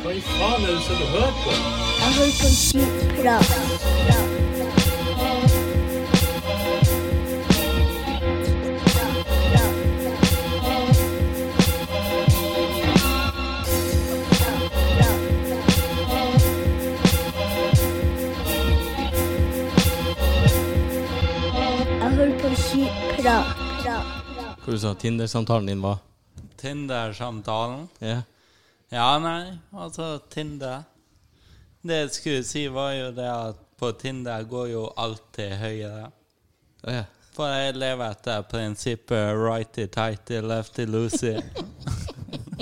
Hva i faen er det som du hører på? Jeg hører på skitprat. Jeg hører på skitprat. Hva du sa Tinder-samtalen din var? Tinder-samtalen. Ja. Ja, nei, altså Tinder Det jeg skulle si, var jo det at på Tinder går jo alltid høyere. Oh, ja. For jeg lever etter prinsippet righty-tighty, lefty-loosey.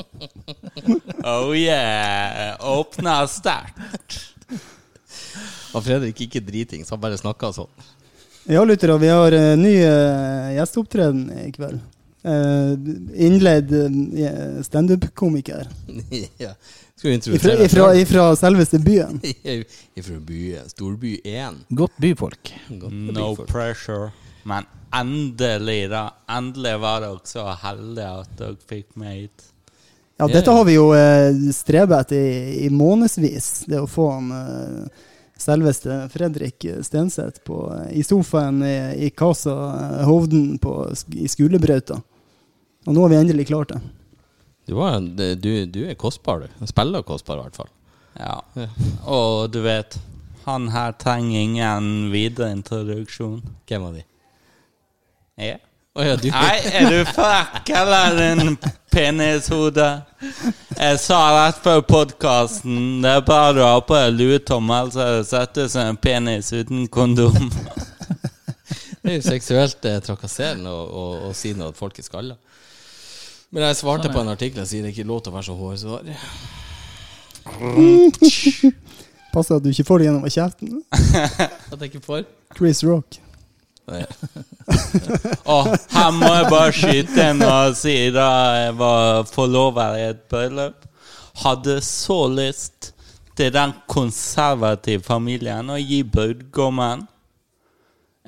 oh yeah! Åpna sterkt. Og Fredrik ikke dritings, han bare snakka sånn. Ja, lyttere, vi har uh, ny uh, gjesteopptreden i kveld. Uh, innleid uh, standup-komiker. ja. Skal vi Ifra, ifra, ifra selveste byen. Ifra byen. Storby 1. Godt byfolk. Godt No byfolk. pressure. Men endelig, da. Endelig var dere så heldige at dere fikk meg hit. Ja, dette har vi jo uh, strebet etter i, i månedsvis. Det å få han uh, selveste Fredrik Stenseth på, eh, i sofaen i, i Casa eh, Hovden på, i skolebrøyta. Og nå har vi endelig klart det. Du, var, du, du er kostbar, du. Spiller kostbar, i hvert fall. Ja. Og du vet, han her trenger ingen videre introduksjon. Hvem av de? Jeg. Oh, ja, du Nei, er du frekk, eller en penishode? Jeg sa rett før podkasten det er bare du har på deg luetommel, så det setter som en penis uten kondom. Det er jo seksuelt eh, trakasserende å, å, å si noe at folk er skalla. Men jeg svarte på en artikkel og sier det er ikke lov til å være så hårsår. Passer at du ikke får det gjennom kjeften. At jeg ikke får. Chris Rock. Og her må jeg bare skyte inn og si da jeg var forlover i et bryllup, hadde så lyst til den konservative familien å gi brudgommen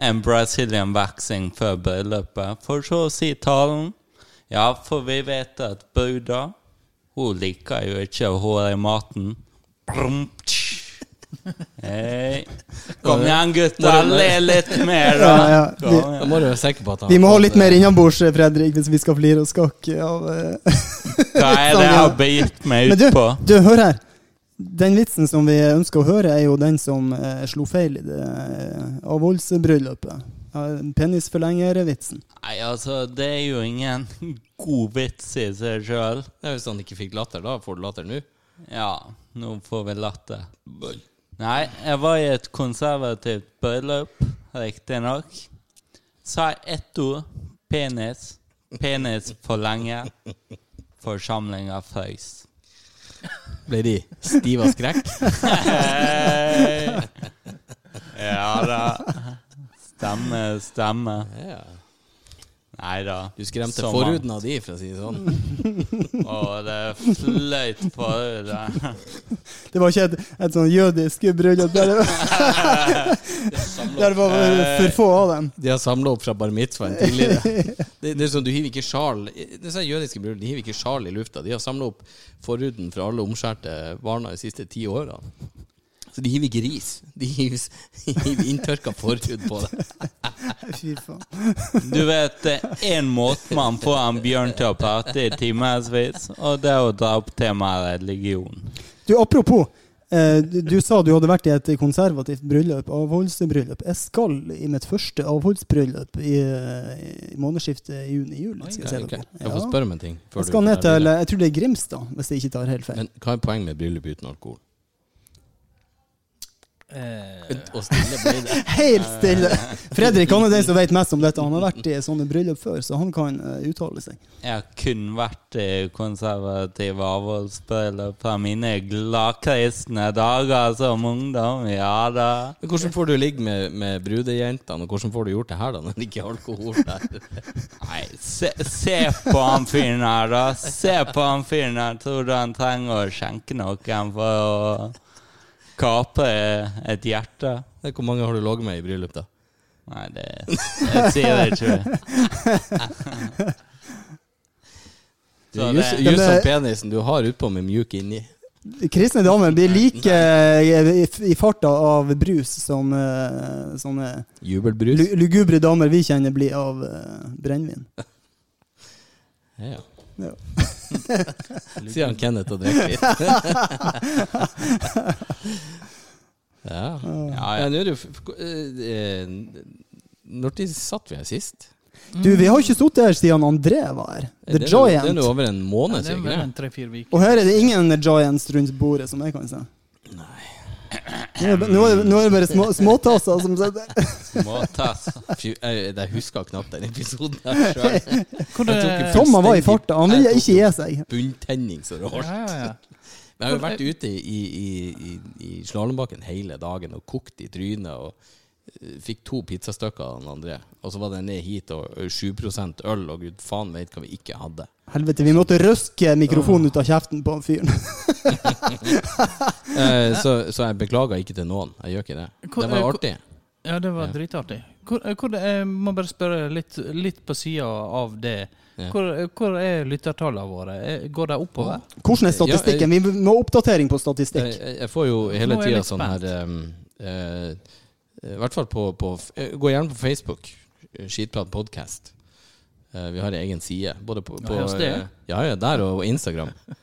en Brazilian waxing før bryllupet, for så å si talen. Ja, for vi vet at bruda, hun liker jo ikke å hår i maten. Hey. Kom igjen, gutter. Le litt mer, da. Ja, ja. Vi- Da må du være sikker på at han Vi må ha litt mer innabords, Fredrik, hvis vi skal flire oss skakk av eh, Hva er det jeg har begitt meg ut på? du, hør her. Den vitsen som vi ønsker å høre, er jo den som eh, slo feil i det eh, avholdsbryllupet. Penisforlenger-vitsen. Nei, altså, det er jo ingen god vits i seg sjøl. Hvis han ikke fikk latter, da får du latter nå. Ja, nå får vi latter. Nei, jeg var i et konservativt bryllup, riktignok. Sa ett ord. Penis. Penis for lenge. Forsamlinga frøys. Ble de stive av skrekk? Ja da. Stemme, stemme. Ja. Nei da. Du skremte Som forhuden av de, for å si det sånn. Å, det fløyt forhud der. Det var ikke et, et sånn jødisk bryllup der det, der det var for få av dem. De har samla opp fra bar mitzvahen tidligere. Det, det er sånn, Du hiver ikke sjal Det er sånn jødiske bryllup, de hiver ikke sjal i lufta. De har samla opp forhuden fra alle omskjærte barna de siste ti årene. Så de hiver ikke ris. De hiver, hiver inntørka forhud på det. Fy faen. Du vet, det én måte man får en bjørn til å prate i timevis, og det er å dra opp temaet religion. Du, apropos. Eh, du, du sa du hadde vært i et konservativt bryllup, avholdsbryllup. Jeg skal i mitt første avholdsbryllup i, eh, i månedsskiftet juni-juli. skal jeg se Ok, det. Jeg får spørre om en ting. før Jeg du skal ned til. Jeg tror det er Grimstad, hvis jeg ikke tar helt feil. Men hva er poenget med bryllup uten alkohol? Eh, Og stille ble det. Helt stille! Fredrik han er den som vet mest om dette. Han har vært i sånne bryllup før, så han kan eh, uttale seg. Jeg har kun vært i konservative avholdsbryllup fra mine gladkristne dager som ungdom. Ja da. Men hvordan får du ligge med, med brudejentene, og hvordan får du gjort det her da, når det ikke er alkohol der? Nei, se, se på han fyren her, da. Se på han fyren her. Tror du han trenger å skjenke noen for å kapre et hjerte? Hvor mange har du ligget med i bryllup, da? Nei, det Jeg sier det ikke. Så det det- just som det- penisen du har utpå med mjuk inni. Kristne damer blir like eh, i, i farta av brus som eh, sånne Jubelbrus. lugubre damer vi kjenner blir av eh, brennevin. Ja. Ja. Sier han Kenneth og drikker litt. ja. Ja, ja nå er det jo eh, Når satt vi her sist? Du, vi har ikke sittet her siden André var her. The det er Giant. Det er nå over en måned, er sikkert. uker. Og her er det ingen Giants rundt bordet, som jeg kan se. Det, nå er det, nå er det bare små, småtasser som sitter Småtass. Jeg, jeg husker knapt den episoden sjøl. Det- en Tomma var i farta. Han ville ikke gi seg. Bunntenning så. Ja, ja, ja. Jeg har jo vært ute i, i, i, i slalåmbakken hele dagen og kokt i trynet og eh, fikk to pizzastykker av han André. Og så var det ned hit og ø, 7 øl, og gud faen vet hva vi ikke hadde. Helvete, vi måtte røske mikrofonen ut av kjeften på fyren. Eh, så, så jeg beklager ikke til noen. Jeg gjør ikke det. Hvor- Det var artig. Ja, det var Ja. dritartig. Hvor, eh, hvor, jeg må bare spørre litt, litt på sida av det. Hvor, eh, hvor er lyttertallene våre? Går de oppover? Hvordan er statistikken? Vi må ha oppdatering på statistikk. Jeg, jeg får jo hele tida sånn her um, eh, I hvert fall på, på eh, Gå gjerne på Facebook. eh, Skitprat podcast. Eh, vi har en egen side. Både på, Ja, på eh, Ja, ja, der og Instagram.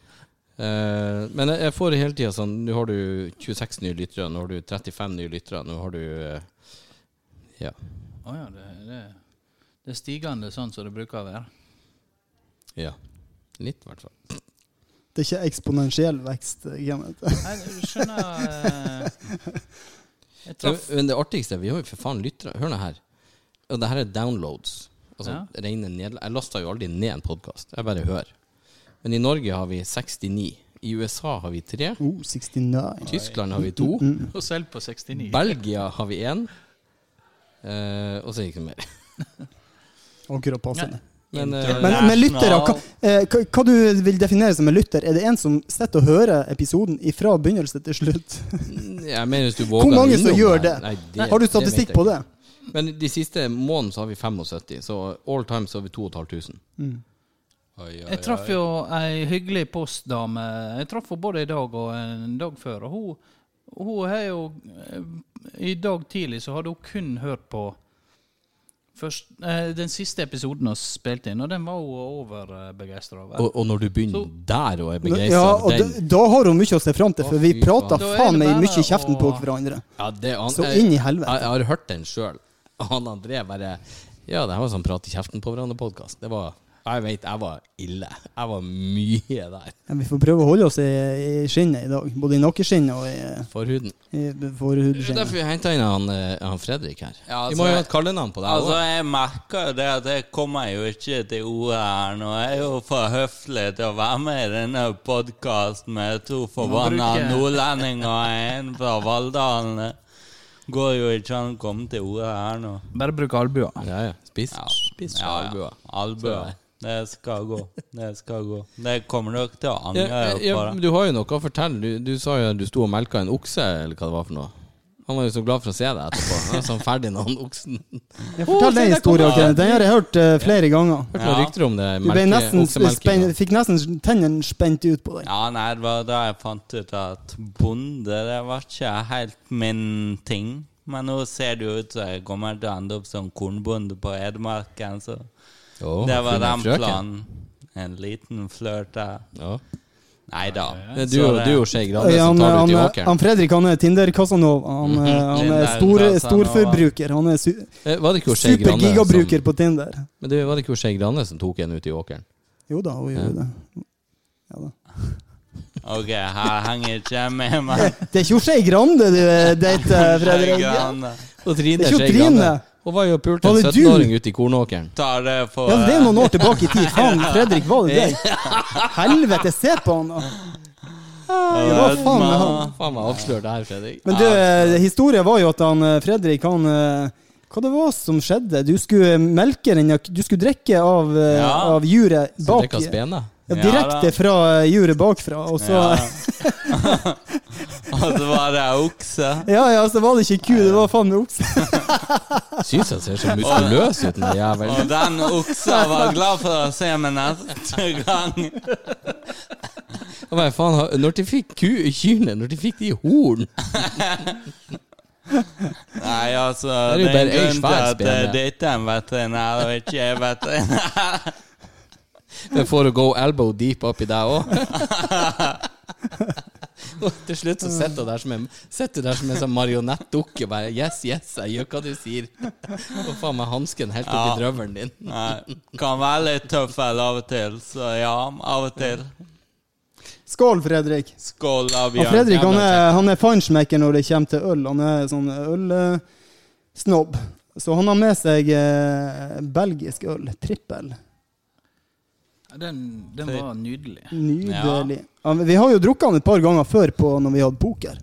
Eh, men jeg, får hele tida sånn Nå har du 26 nye lyttere, nå har du 35 nye lyttere, nå har du eh, Ja. Å ja, det, det, det er stigende sånn som det bruker å være. ja. Litt, i hvert fall. Det er ikke eksponentiell vekst. Nei, du skjønner eh, Men, det artigste Vi har jo for faen lyttere. Hør nå her. Og det her er downloads. Altså Ja. rene nedla- Jeg lasta jo aldri ned en podkast. Jeg bare hører. Men i Norge har vi 69. I USA har vi tre. Oh, 69. Tyskland har vi to. og selv på 69. Belgia har vi én. Eh, og så er det ikke noe mer. Akkurat passende. Men, eh, Men, men lytter, hva, eh, hva, hva du vil definere som en lytter? Er det en som sitter og hører episoden fra begynnelse til slutt? jeg mener hvis du våger Hvor mange som gjør det? Nei, det Har du statistikk på det? Men de siste månedene så har vi 75, så all time så har vi 2500. Mm. Jeg traff jo ei hyggelig postdame. Jeg traff henne både i dag og en dag før. Og hun, hun har jo eh, I dag tidlig så hadde hun kun hørt på først, eh, den siste episoden vi spilte inn, og den var hun overbegeistra over. Og, og når du begynner Så- der og er begeistra Ja, og den da, da har hun mye å se fram til, for vi prata faen. Meg mye i kjeften på hverandre. Ja, det, han, Så inn i Jeg, jeg har hørt den sjøl. Han André bare Ja, det her var sånn prat i kjeften på hverandre-podkast. Det var Jeg vet, jeg var ille. Jeg var mye der. Ja, vi får prøve å holde oss i, i skinnet i dag. Både i nakkeskinnet og i, Forhuden. i Det er derfor vi henta inn han, eh, han Fredrik her. Ja, vi altså, må jo ha et kallenavn på deg Altså, jeg merker jo det at jeg kommer jo ikke til ordet her nå. Jeg er jo for høflig til å være med i denne podkasten med to forbanna nordlendinger og en fra Valldalen. Går jo ikke an å komme til ordet her nå. Bare bruk albua. Ja, ja. Spis, Ja. spis Ja, albua. ja. Det skal gå. Det skal gå. Det kommer nok til å angre Ja, ja, men du har jo noe å fortelle. Du, du sa jo at du sto og melka en okse, eller hva det var for noe. Han var jo så glad for å se deg etterpå. Han er sånn ferdig når han oksen Ja, fortell den historien, Kenneth. Den har jeg hørt uh, flere ganger. Hørt noen Ja. rykter om det. Du nesten spen, fikk nesten tennene spent ut på deg. Ja, nei, det var da jeg fant ut at bonde, det var ikke helt min ting. Men nå ser det jo ut som jeg kommer til å ende opp som kornbonde på Edmarken, så Å, det var den frøken. planen. En liten flørt der. Ja. Nei da. Det er Du, og- du og Skei Grande Ja, som tar han, ut i han, åkeren. Fredrik han er Tinder-Casanova. Han, eh, han er stor, storforbruker. Han er su Eh, super-gigabruker som på Tinder. Men det var det ikke Skei Grande som tok en ut i åkeren? Jo da, hun gjorde det. Ja, da. Ok, her henger ikke jeg med meg. Det er ikke Skei Grande du eh, dater, Fredrik. Og Trine Det er ikke Skei Trine. Hun var jo og pulte en 17-åring ute i kornåkeren. Tar det for Ja, det er noen år tilbake i tid. Faen, Fredrik, var det deg? Helvete, se på han. Det var faen meg han. Faen meg avslørt det her, Fredrik. Men du, eh, historien var jo at han eh, Fredrik, han eh, Hva det var som skjedde? Du skulle melke den Du skulle drikke av, Ja. av juret Så bak. drikke av Ja, Ja, direkte fra eh, juret bakfra, og så. Og så var det okse. ja, ja, så var det ikke ku, det var faen meg okse. Syns jeg ser så muskuløs ut, den Og den oksa var glad for å se meg neste gang. Hva faen, når de fikk ku, kyrne, når de fikk de horn Nei, altså Det er jo er bare en ei svær spene. er dette er en veterinær, og ikke jeg er veterinær. Men får å go elbow deep oppi deg òg. Og til slutt så sitter du der som en Sitter der som en sånn marionettdukke. Bare Yes, yes, jeg gjør hva du sier. Og faen meg hansken helt oppi Ja. drøvelen din. Nei, kan være litt tøff av og til, så ja, av og til. Skål, Fredrik. Skål, da, Og Bjørn. Fredrik han er, han er feinschmecker når det kommer til øl. Han er sånn ølsnobb. Så han har med seg eh, belgisk øl. Trippel. Den, den var nydelig. Nydelig. Ja, men vi har jo drukket den et par ganger før på når vi hadde poker.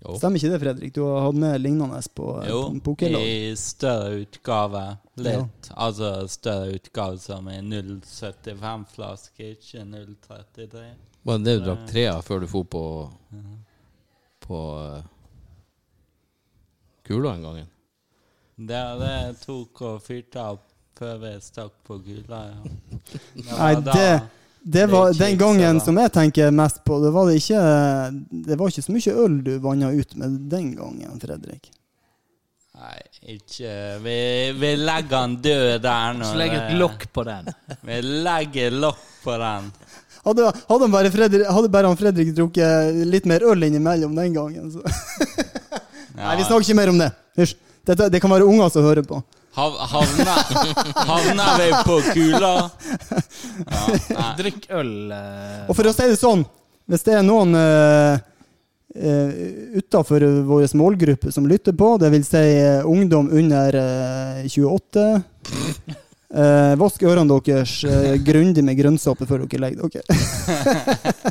Jo. Stemmer ikke det, Fredrik? Du har hatt med lignende på, Jo, på pokerlag? i større utgave. Litt. Altså større utgave som i 0,75-flaske, ikke 0,33. Var det det du drakk tre av før du for på På uh, Kula en gang? Det det tok og fyrte av før vi stakk på Gula, ja. Det Nei, det, det var det den gangen da. som jeg tenker mest på. Det var, det ikke, det var ikke så mye øl du vanna ut med den gangen, Fredrik. Nei, ikke Vi, vi legger han død der nå. Så legger et lokk på den. Vi legger lokk på den. Hadde, hadde, han bare Fredrik, hadde bare han Fredrik drukket litt mer øl innimellom den gangen, så Nei, vi snakker ikke mer om det. Hysj. Det kan være unger som hører på. Hav, havna, havna vi på Kula? Ja, nei. Drikk øl. eh, Og for å si det sånn, hvis det er noen uh, utafor vår målgruppe som lytter på, det vil Si, eh, ungdom under eh, 28 eh, Vask ørene deres uh, grundig med grønnsåpe før dere legger dere.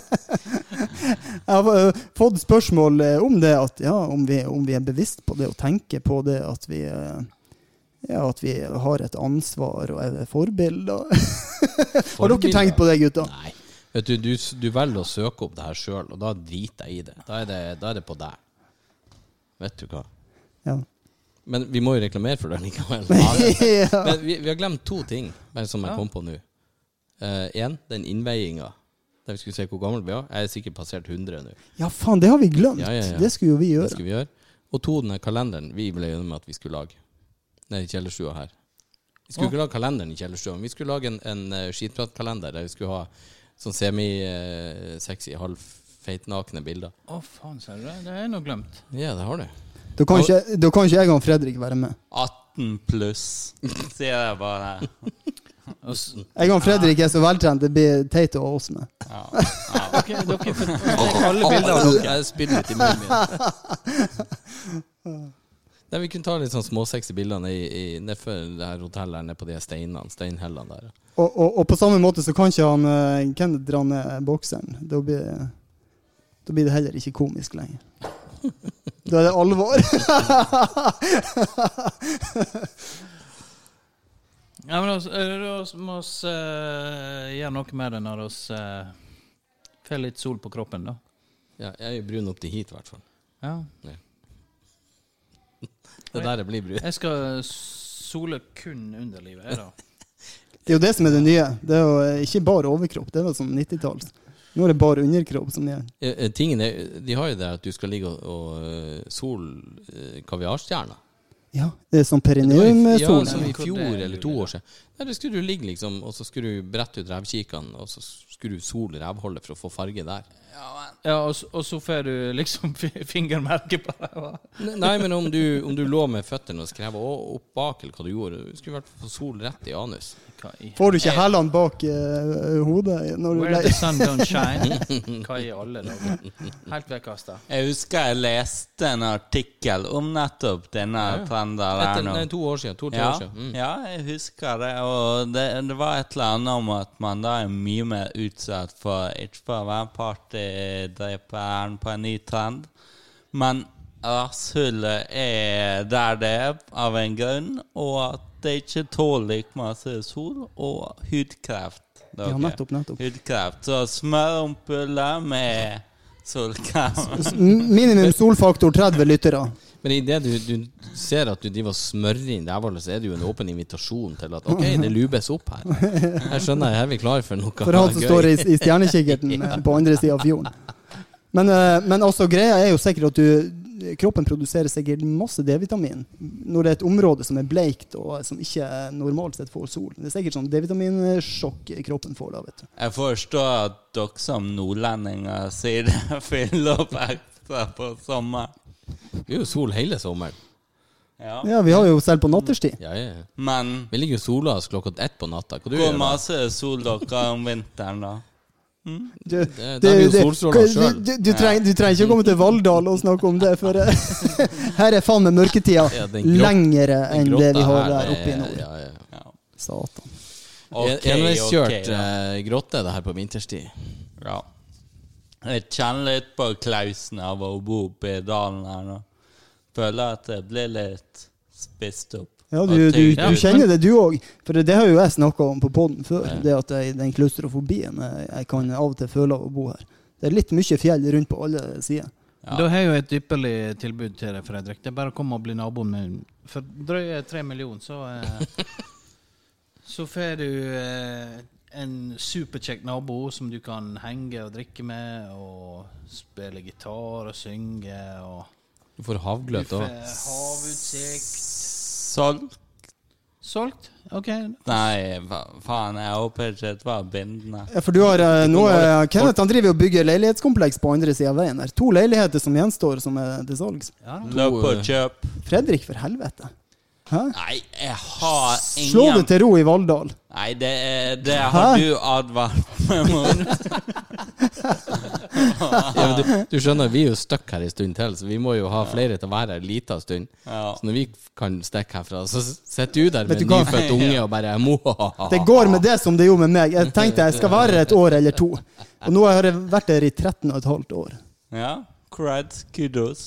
Jeg har eh, fått spørsmål eh, om det, at ja, om vi, om vi er bevisst på det og tenker på det at vi eh, ja, at vi har et ansvar og er forbilder. Har dere tenkt på det, gutta? Nei. Vet du, du, du velger å søke opp det her sjøl, og da driter jeg i det. Da er det, da er det på deg. Vet du hva. Ja. Men vi må jo reklamere for det likevel. ja. Men vi, vi har glemt to ting, bare som jeg Ja. kom på nå. Én, den innveiinga. Der vi skulle se hvor gammel vi var. Jeg er sikkert passert 100 nå. ja, faen, det har vi glemt. Ja, ja, ja. Det skulle jo vi Det gjøre. skal vi gjøre. Og to, den kalenderen vi ble enige om at vi skulle lage. Nede i kjellerstua her. Vi skulle ikke lage kalenderen i kjellerstua, men vi skulle lage en, en uh, skitpratkalender der vi skulle ha sånn semi-sexy, halvfeitnakne bilder. Å, faen, ser du det? Det har jeg nå glemt. Ja, det har du. Da kan ikke, da kan ikke jeg og Fredrik være med. 18 pluss, sier jeg bare. Jeg og Fredrik er så veltrent, det blir teit å ha oss med. Ja. Dere, dere får alle bilder av dere. Jeg spiller litt i munnen min. Der vi kunne ta litt sånn småsexy bilder i, i, nedfor det her hotellet nede på de steinene, steinhellene der. Og, og, og på samme måte så kan ikke han uh, Kenneth dra ned bokseren. Da blir, da blir det heller ikke komisk lenger. Da er det alvor. Ja, men da da må vi eh, gjøre noe med det når vi uh, får litt sol på kroppen, da. Ja, jeg er jo brun opp til hit, i hvert fall. Ja. Det der blir brun. Jeg skal sole kun underlivet, jeg, da. Det er jo det som er det nye. Det er jo eh, ikke bare overkropp. Det var sånn 90-talls. Nå er det bare underkropp som gjelder. Eh, eh, Tingen er, de har jo det at du skal ligge og, og sol kaviarstjerner. Ja, det er sånn Det var i- Ja, som i fjor eller to år siden. Nei, det skulle du ligge liksom, og så skulle du brette ut revkikene, og så skulle du sole revholdet for å få farge der. Ja, og, så, og så får du liksom fingermerke på det. Nei, men om du, om du lå med føttene og skrev opp bak, eller hva du gjorde, du skulle vært få sol rett i anus. Får du ikke hælene bak uh, hodet når du Where the sun don't shine. Hva i alle dager? Helt vekkasta. Jeg husker jeg leste en artikkel om nettopp denne trenden der Etter, nå. nei, to år siden. To-tre Ja, år siden. Mm. ja, jeg husker det. Og det, det var et eller annet om at man da er mye mer utsatt for ikke for å være partydreperen på en ny trend, men rasshullet er der det er av en grunn, og at det ikke tåler like masse sol og hudkreft. Ja, nettopp, nettopp. Hudkreft. Så smørompuller med solkrem. S- Minimum solfaktor 30 lyttere. Men idet du, du ser at du driver og smører inn rævhullet, så er det jo en åpen invitasjon til at ok, det lubes opp her. Her skjønner, her er vi klare for noe For han som står i, i stjernekikkerten ja. på andre sida av fjorden. Men, eh, men også greia er jo sikkert at du kroppen produserer sikkert masse D-vitamin når det er et område som er bleikt og som ikke normalt sett får sol. Det er sikkert sånn D-vitaminsjokk kroppen får da, vet du. Jeg forstår at dere som nordlendinger sier det fyller opp ekstra på sommeren. Det er jo sol hele sommeren. Ja. Ja, vi har jo selv på natterstid. Ja, ja. ja. Men Vi ligger jo sola oss klokka ett på natta. Hvor masse sol dere har om vinteren, da? Du, du, det er jo du, du, du, du, trenger, ikke å komme til Valldal og snakke om det, for her er faen meg mørketida Ja, lengre enn det vi har der oppe i nord. Ja, ja. Ja. Satan. Ok, Enveiskjørt ok, da. eh, grotte, det her på vinterstid. Ja. Jeg kjenner litt på klausen av å bo oppe i dalen her nå. Føler at det blir litt spist opp. Ja, du, du, du kjenner det, du òg. For det har jo jeg snakka om på poden før. Det at jeg, den klaustrofobien jeg, jeg kan av og til føle av å bo her. Det er litt mye fjell rundt på alle sider. Ja. Da har jeg jo et ypperlig tilbud til deg, Fredrik. Det er bare å komme og bli naboen min. For drøye tre millioner, så eh, Så får du eh, en superkjekk nabo som du kan henge og drikke med, og spille gitar og synge, og Du får du får òg. havutsikt. Solgt? Solgt? OK. Nei, fa faen, jeg håper ikke det var bindende. Ja, for du har eh, noe Kenneth han driver og bygger leilighetskompleks på andre sida av veien. her. To leiligheter som gjenstår, som er til salgs. Ja, da. Løp og kjøp. Fredrik, for helvete. Hæ? Nei, jeg har ingen Slå det til ro i Valldal. Nei, det, det har Hæ? du advart meg mot. Ja, men du, du skjønner, vi er jo stuck her en stund til, så vi må jo ha flere til å være her en liten stund. Ja. Så når vi kan stikke herfra, så sitter du der med en du nyfødt unge og bare. Det går med det som det gjorde med meg. Jeg tenkte jeg skal være her et år eller to. Og nå har jeg vært her i 13 og et halvt år. ja. Creds, kudos.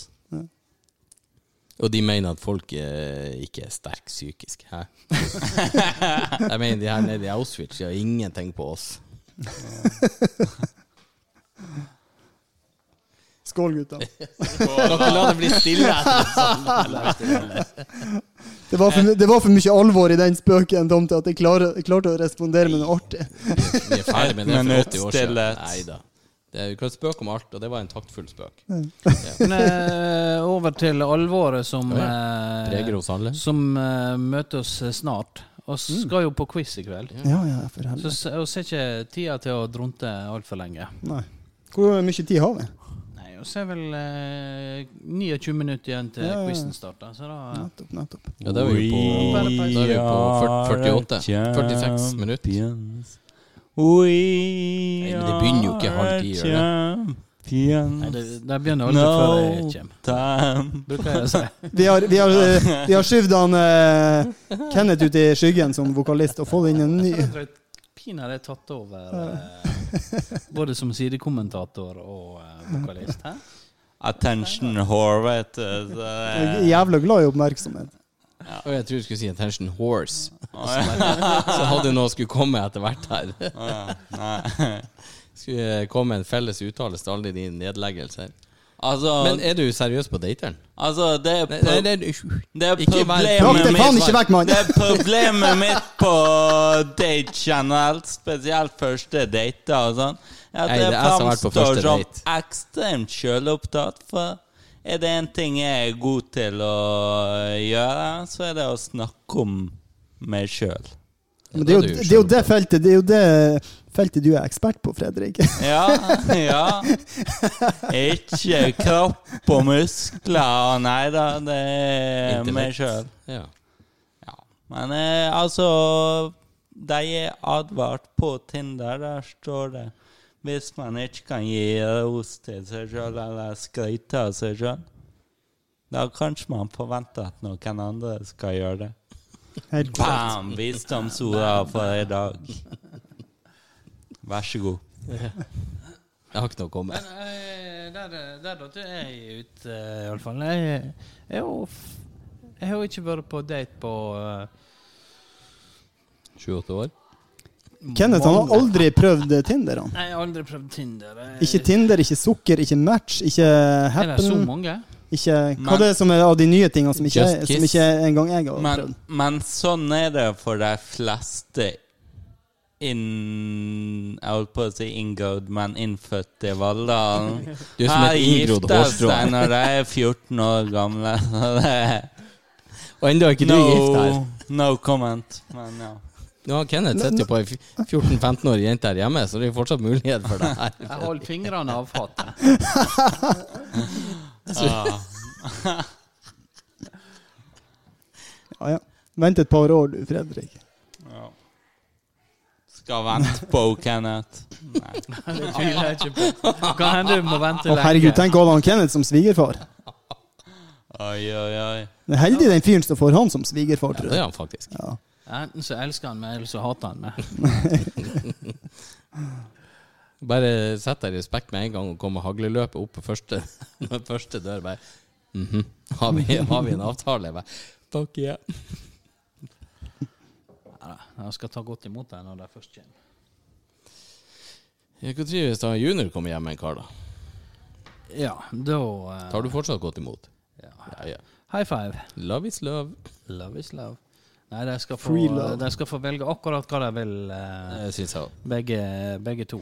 Og de mener at folk eh, ikke er sterke psykisk. Hæ? Jeg mener de her nede i Auschwitz de har ingenting på oss. Skål, gutta. Ikke la det bli stille etter Det var for, det var for mye alvor i den spøken Tom, til at jeg klarte, klarte å respondere med noe artig. Vi er ferdig med det for 80 år siden. Neida. Nei da. Du kan spøke om alt, og det var en taktfull spøk. Men eh, over til alvoret som ja, Preger oss alle. Som eh, møter oss snart. Og skal jo på quiz i kveld. Ja, ja, for Så helvete. Så oss har ikke tida til å dronte altfor lenge. Nei. Hvor mye tid har vi? Nei, Vi er vel eh, 29 minutter igjen til Ja, ja, ja. quizen starter. Så da Nettopp, nettopp. Ja, da er vi på, da er vi på 48. 46 minutter. We Nei, men det begynner jo ikke halv ti, gjør det? Nei, det, det begynner aldri før jeg No kommer. time. Bruker jeg å si. Vi har, vi har, vi har skyvd han eh, Kenneth ut i skyggen som vokalist og fått inn en ny. Jeg tror pinadø er tatt over eh, både som sidekommentator og eh, vokalist. Hæ? Attention whore, vet du. Så, Jeg er eh, jævla glad i oppmerksomhet. Og jeg tror du skulle si Attention Horse. Så hadde noe skulle komme etter hvert her. Skulle komme en felles uttalelse til alle dine nedleggelser. Altså, Men er du seriøs på dateren? altså det er, pro nei, nei, det er problemet faen mitt ikke vekk! Det er problemet mitt på date generelt, spesielt første date og sånn. at Nei, det det er jeg som har vært på framstår som ekstremt sjølopptatt. For er det en ting jeg er god til å gjøre, så er det å snakke om meg sjøl. Men det er, jo, det er jo det feltet Det er jo det feltet du er ekspert på, Fredrik. Ja, ja. Ikke kropp og muskler. Nei da, det er meg sjøl. Ja. Ja. Men eh, altså De er advart på Tinder. Der står det hvis man ikke kan gi ros til seg sjøl eller skryte av seg sjøl, da kanskje man forventer at noen andre skal gjøre det. Helt. Bam! Visdomsorda for i dag. Vær så god. Jeg har ikke noe å komme Men eh, der, der datt jeg ut, iallfall. Jeg, jeg, er jeg har jo ikke vært på date på uh, 28 år. Kenneth han har aldri prøvd Tinder. han Nei, jeg har aldri prøvd Tinder. Jeg- Ikke Tinder, ikke Sukker, ikke Match, ikke Er det så Happen. mange? Ikke, hva Men- det er som er av de nye tingene som ikke, som ikke engang jeg har Men, prøvd? men sånn er det for de fleste inn... Jeg holdt på å si inngått, men innfødt i Valldalen. Du er som Her gifter seg når de er 14 år gamle. Det Og ennå er ikke du gift her. no, no comment. Men ja. Har Kenneth sitter jo på ei 14-15-årig jente her hjemme, så det er jo fortsatt mulighet for det her. Jeg holder fingrene av fatet. Ah. Ja, ja. Vent et par år, du, Fredrik. Ja. Skal vente på Kenneth. Nei. Det tviler jeg ikke på. Kan hende du må vente Å, herregud, tenk å ha Kenneth som svigerfar. Oi, oi, oi. Det er heldig den fyren som får han som svigerfar, Ja, det er han faktisk. Ja. Enten så elsker han meg, eller så hater han meg. Bare sett deg i respekt med en gang og komme hagleløpet opp på første, første dør. Bare mhm, har, vi, har vi en avtale? Bare, Fuck yeah. Ja, Jeg skal ta godt imot deg når de først kommer. Jeg kan trives da junior kommer hjem med en kar, da. Ja, da uh... Tar du fortsatt godt imot? ja. Ja, ja. High five. Love is love. Love is love. Nei, de skal, få, de skal få velge akkurat hva de vil, uh, jeg synes jeg begge, begge to.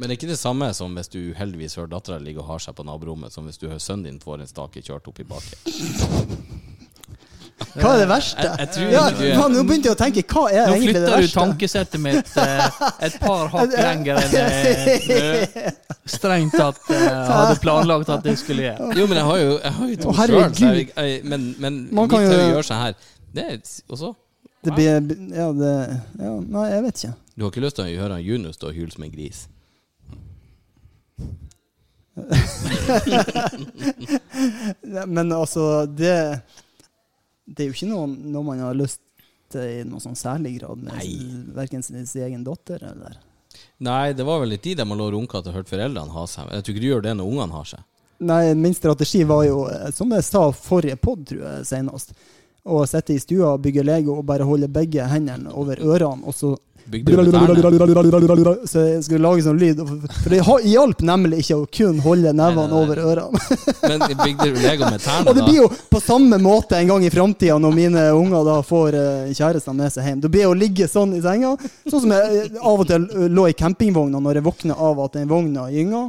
Men det er ikke det samme som hvis du uheldigvis hører dattera ligge og har seg på naborommet, som hvis du hører sønnen din får en stake kjørt opp i baken. Hva er det verste? Jeg- jeg ja, er- man, nå begynte jeg å tenke, hva er egentlig det verste? Nå flytter du tankesettet mitt eh, et par hakk lenger enn jeg strengt tatt eh, hadde planlagt at jeg skulle gjøre. Jo, men jeg har jo, jeg har jo to sjøl, så jeg, jeg, men, men Man kan jo- gjøre seg her. Det er også Det blir Ja, det ja, Nei, jeg vet ikke. Du har ikke lyst til å høre Junus stå og hyle som en gris? Men altså, det Det er jo ikke noe, noe man har lyst til i noen sånn særlig grad med verken sin, sin egen datter eller Nei, det var vel litt tid der man lå og runka til og hørte foreldrene ha seg. Jeg tror ikke du gjør det når ungene har seg. Nei, min strategi var jo, som jeg sa forrige pod, tror jeg senest, å sitte i stua og bygge Lego og bare holde begge hendene over ørene, og så Så jeg skulle lage sånn lyd. For det hjalp nemlig ikke å kun holde nevene over ørene. Men bygde du Lego med tærne, Og det blir jo på samme måte en gang i framtida, når mine unger da får kjæresten kjærestene med seg hjem. Da blir jeg å ligge sånn i senga, sånn som jeg eh, av og til eh, lå i campingvogna når jeg våkna av at den vogna gynga.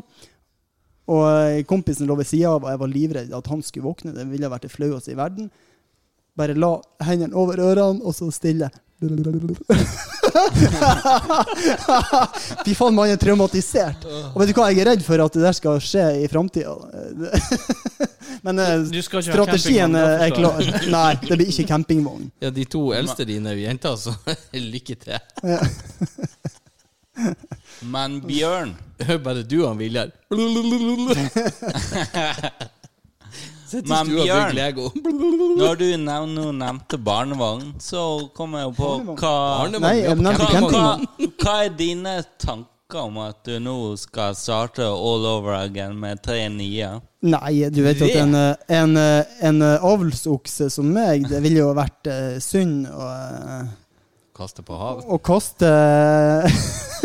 Og eh, kompisen lå ved sida av, og jeg var livredd at han skulle våkne. Det ville vært det flaueste i verden. Bare la hendene over ørene, og så stille. Fy faen, man er traumatisert. Og vet du hva, jeg er redd for at det der skal skje i framtida. Men eh, strategien er klar. Nei, det blir ikke campingvogn. Ja, de to eldste dine er jo jenter, så lykke til. Men Bjørn Hør bare du og han Viljar. Men Bjørn- Når du nå nevnte barnevogn, så kom jeg jo på hva Nei, jeg nevnte hva, campingvogn. hva, hva er dine tanker om at du nå skal starte all over again med tre nye? Nei, du vet at en, eh, en, eh, en eh, avlsokse som meg, det ville jo vært eh, synd å, eh, Kaste på havet. å kaste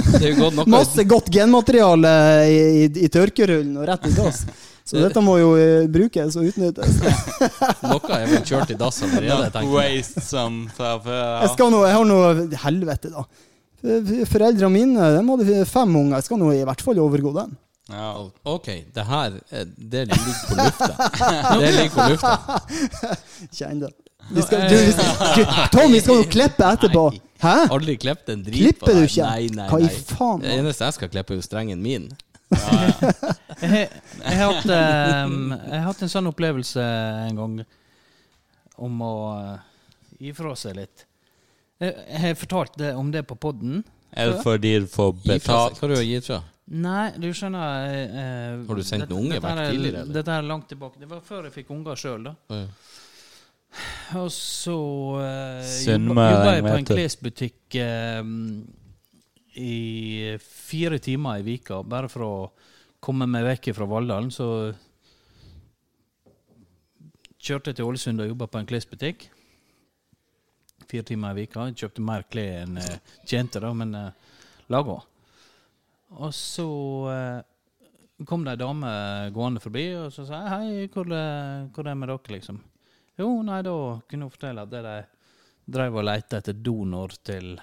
Det er jo godt noe masse godt genmateriale i, i, i tørkerullen og rett i dass. Så dette må jo eh, brukes og utnyttes. Noe er vel kjørt i dass allerede, tenker jeg. Jeg, skal nå, jeg har nå Helvete, da. Foreldrene mine de hadde fem unger. Jeg skal nå i hvert fall overgå den. Ja. Ok, det her eh, Det ligger på lufta. Det ligger på lufta. Kjenn det. Vi skal, du, vi skal, Tom, vi skal jo klippe etterpå. Hæ? Aldri klippet en drit Klipper på du deg. ikke? Nei, nei, Hva i nei. faen? Det eneste jeg skal klippe, er jo strengen min. Jeg har, jeg, har hatt, ehm, jeg har hatt en sånn opplevelse en gang om å eh, gi fra seg litt. Jeg, jeg har fortalt det, om det på poden. Er det fordi du får betalt? Hva har du gitt fra? Nei, du skjønner eh, eh, Har du sendt noen unge vekk er- tidligere, eller? Dette er langt tilbake. Det var før jeg fikk unger sjøl, da. Oh, ja. Og så uh, jobba jeg på en klesbutikk eh, i fire timer i vika, bare for å komme meg vekk fra Valldalen. Så kjørte jeg til Ålesund og jobba på en klesbutikk. Fire timer i vika. Jeg kjøpte mer klær enn jeg tjente, da, men uh, laga. Og så uh, kom det ei dame gående forbi, og så sa jeg hei, hvor, hvor er det med dere, liksom? Jo, nei, da kunne hun fortelle at de drev og leita etter donor til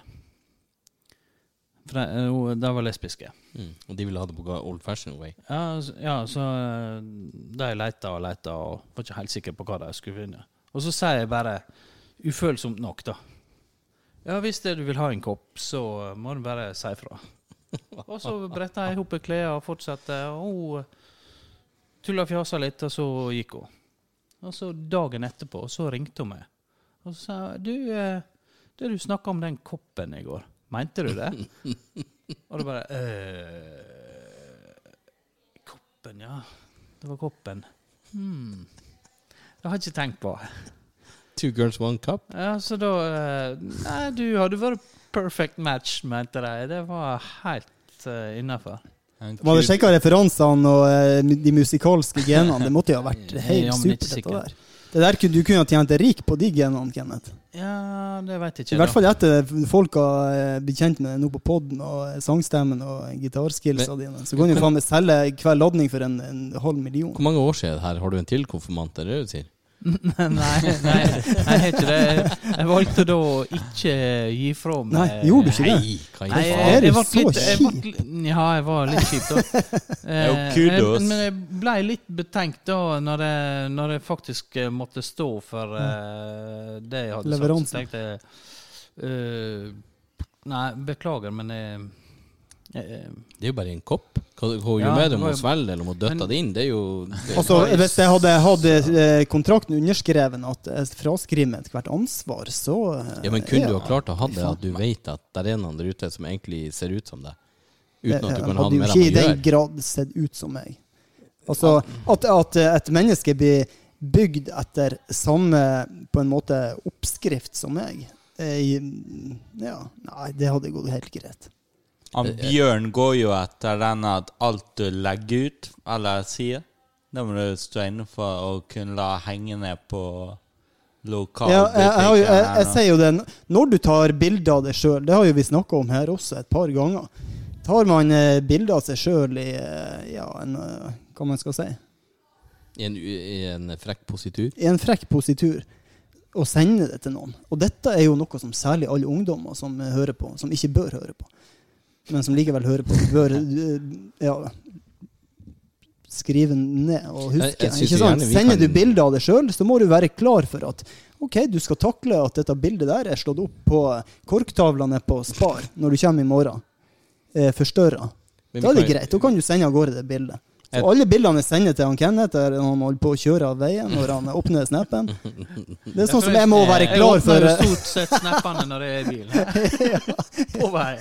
For eh, de var lesbiske. Mm. Og de ville ha det på old fashion way. Ja, ja så da de leita og leita og var ikke helt sikker på hva de skulle finne. Og så sier jeg bare, ufølsomt nok, da Ja, hvis det du vil ha en kopp, så må du bare si fra. og så bretta jeg ihop klærne og fortsatte, og hun tulla og fjasa litt, og så gikk hun. Og så dagen etterpå, så ringte hun meg. Og så sa du, eh, det du snakka om den koppen i går, mente du det? og det bare øh, Koppen, ja. Det var koppen. Hmm. Det har jeg ikke tenkt på. Two girls, one cup. Ja, så da eh, Nei, du hadde vært perfect match, mente de. Det var helt uh, innafor. Du hadde sjekka referansene og uh, de musikalske genene? Det måtte jo ha vært helt Ja, supert, dette der. Det der kunne, du kunne tjent deg rik på de genene, Kenneth. Ja, det veit jeg ikke. I hvert fall etter folk har eh, blitt kjent med deg nå på poden og sangstemmen og gitarskillsa dine. Så kan du faen meg selge hver ladning for en, en halv million. Hvor mange år siden her har du en til konfirmant? Er det det du sier? Nei, nei, nei, jeg har ikke det. Jeg valgte da å ikke gi fra meg Nei, gjorde du ikke det? Nei, hva Nei, er det så li- Ja, jeg var litt kjip, da. Eh, jeg- Men jeg ble litt betenkt da, når jeg, når jeg faktisk eh, måtte stå for uh, det jeg hadde Leveransen. sagt. Leveransen. Uh, eh, Nei, beklager, men jeg Det er jo bare en kopp. Hva, hva Ja, med det? om Må svelger eller om døtte Men- det inn? Det er jo det, Altså, Hvis jeg hadde hatt eh, kontrakten underskreven at jeg fraskriver meg ethvert ansvar, så eh, Ja, men kunne du ha klart å ha det at du vet at det er noen der ute som egentlig ser ut som deg? Uten at du kan ha hadde det jo med ikke i den grad sett ut som meg. Altså, at, at et menneske blir bygd etter samme på en måte oppskrift som meg, eh, ja, nei, det hadde gått helt greit. Han Bjørn går jo etter den at alt du legger ut, eller sier, det må du stå inne for å kunne la henge ned på Ja, lokalbutikken. jeg, jeg, jeg, jeg sier jo det, når du tar bilde av deg sjøl, det har jo vi snakka om her også et par ganger, tar man eh, bilde av seg sjøl i eh, ja, en, eh, hva man skal si, I en, I en frekk positur? i en frekk positur, og sende det til noen. Og dette er jo noe som særlig alle ungdommer som eh, hører på, som ikke bør høre på, men som likevel hører på, bør eh, ja, skrive ned og huske. Ikke sant? Sender du bilde av deg sjøl, så må du være klar for at ok, du skal takle at dette bildet der er slått opp på korktavlene på Spar når du kommer i morgen. Eh, Forstørra. Da er det greit. Da kan du sende av gårde det bildet. Så alle bildene jeg sender til han Kenneth når han holder på å kjøre av veien når han åpner snappen Det er sånn som jeg må være klar for Jeg åpner jo stort sett snappene når jeg er i bil. På vei.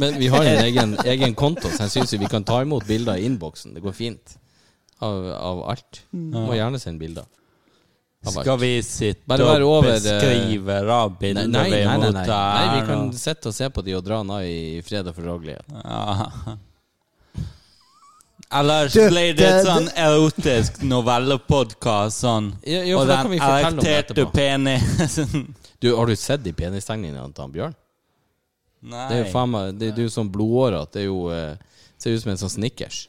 Men vi har en egen, egen konto, så jeg syns vi kan ta imot bilder i innboksen. Det går fint. Av, av alt. Mm. Du må gjerne sende bilder. Skal vi sitte og eh, beskrive da Nei, nei, vi nei, nei, nei. mottar? nei, vi kan sitte og se på de og dra na i fred og fordragelighet. Ja. Ellers så ble det et sånn erotisk novellepodkast sånn. Ja, ja, og den det erekterte penisen Du, har du sett de penistegningene til han Bjørn? Nei. Det er jo faen meg Det er jo sånn blodårer. Det er jo eh, Ser ut som en sånn Snickers.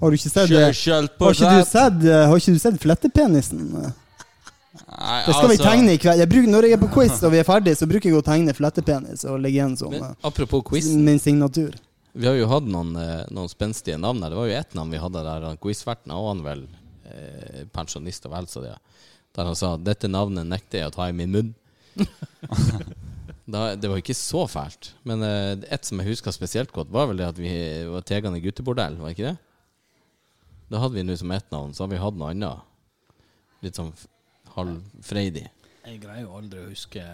Har du ikke sett det? sjøl på Har ikke du sett, eh, har ikke du sett flettepenisen? Nei, Det skal vi altså, tegne i kveld. Jeg bruker, når jeg er på quiz og vi er ferdige, så bruker jeg å tegne flettepenis og legge igjen som Men eh, apropos quiz. min signatur. Vi har jo hatt noen, eh, noen spenstige navn her. Det var jo ett navn vi hadde der. han Quizverten og han vel eh, pensjonist og vel så det. Der han sa 'dette navnet nekter jeg å ta i min munn'. da, det var ikke så fælt. Men eh, ett som jeg husker spesielt godt, var vel det at vi var Tegane guttebordell, var ikke det? Da hadde vi nå som ett navn, så har vi hatt noe annet. Litt sånn halvfreidig. Jeg greier jo aldri å huske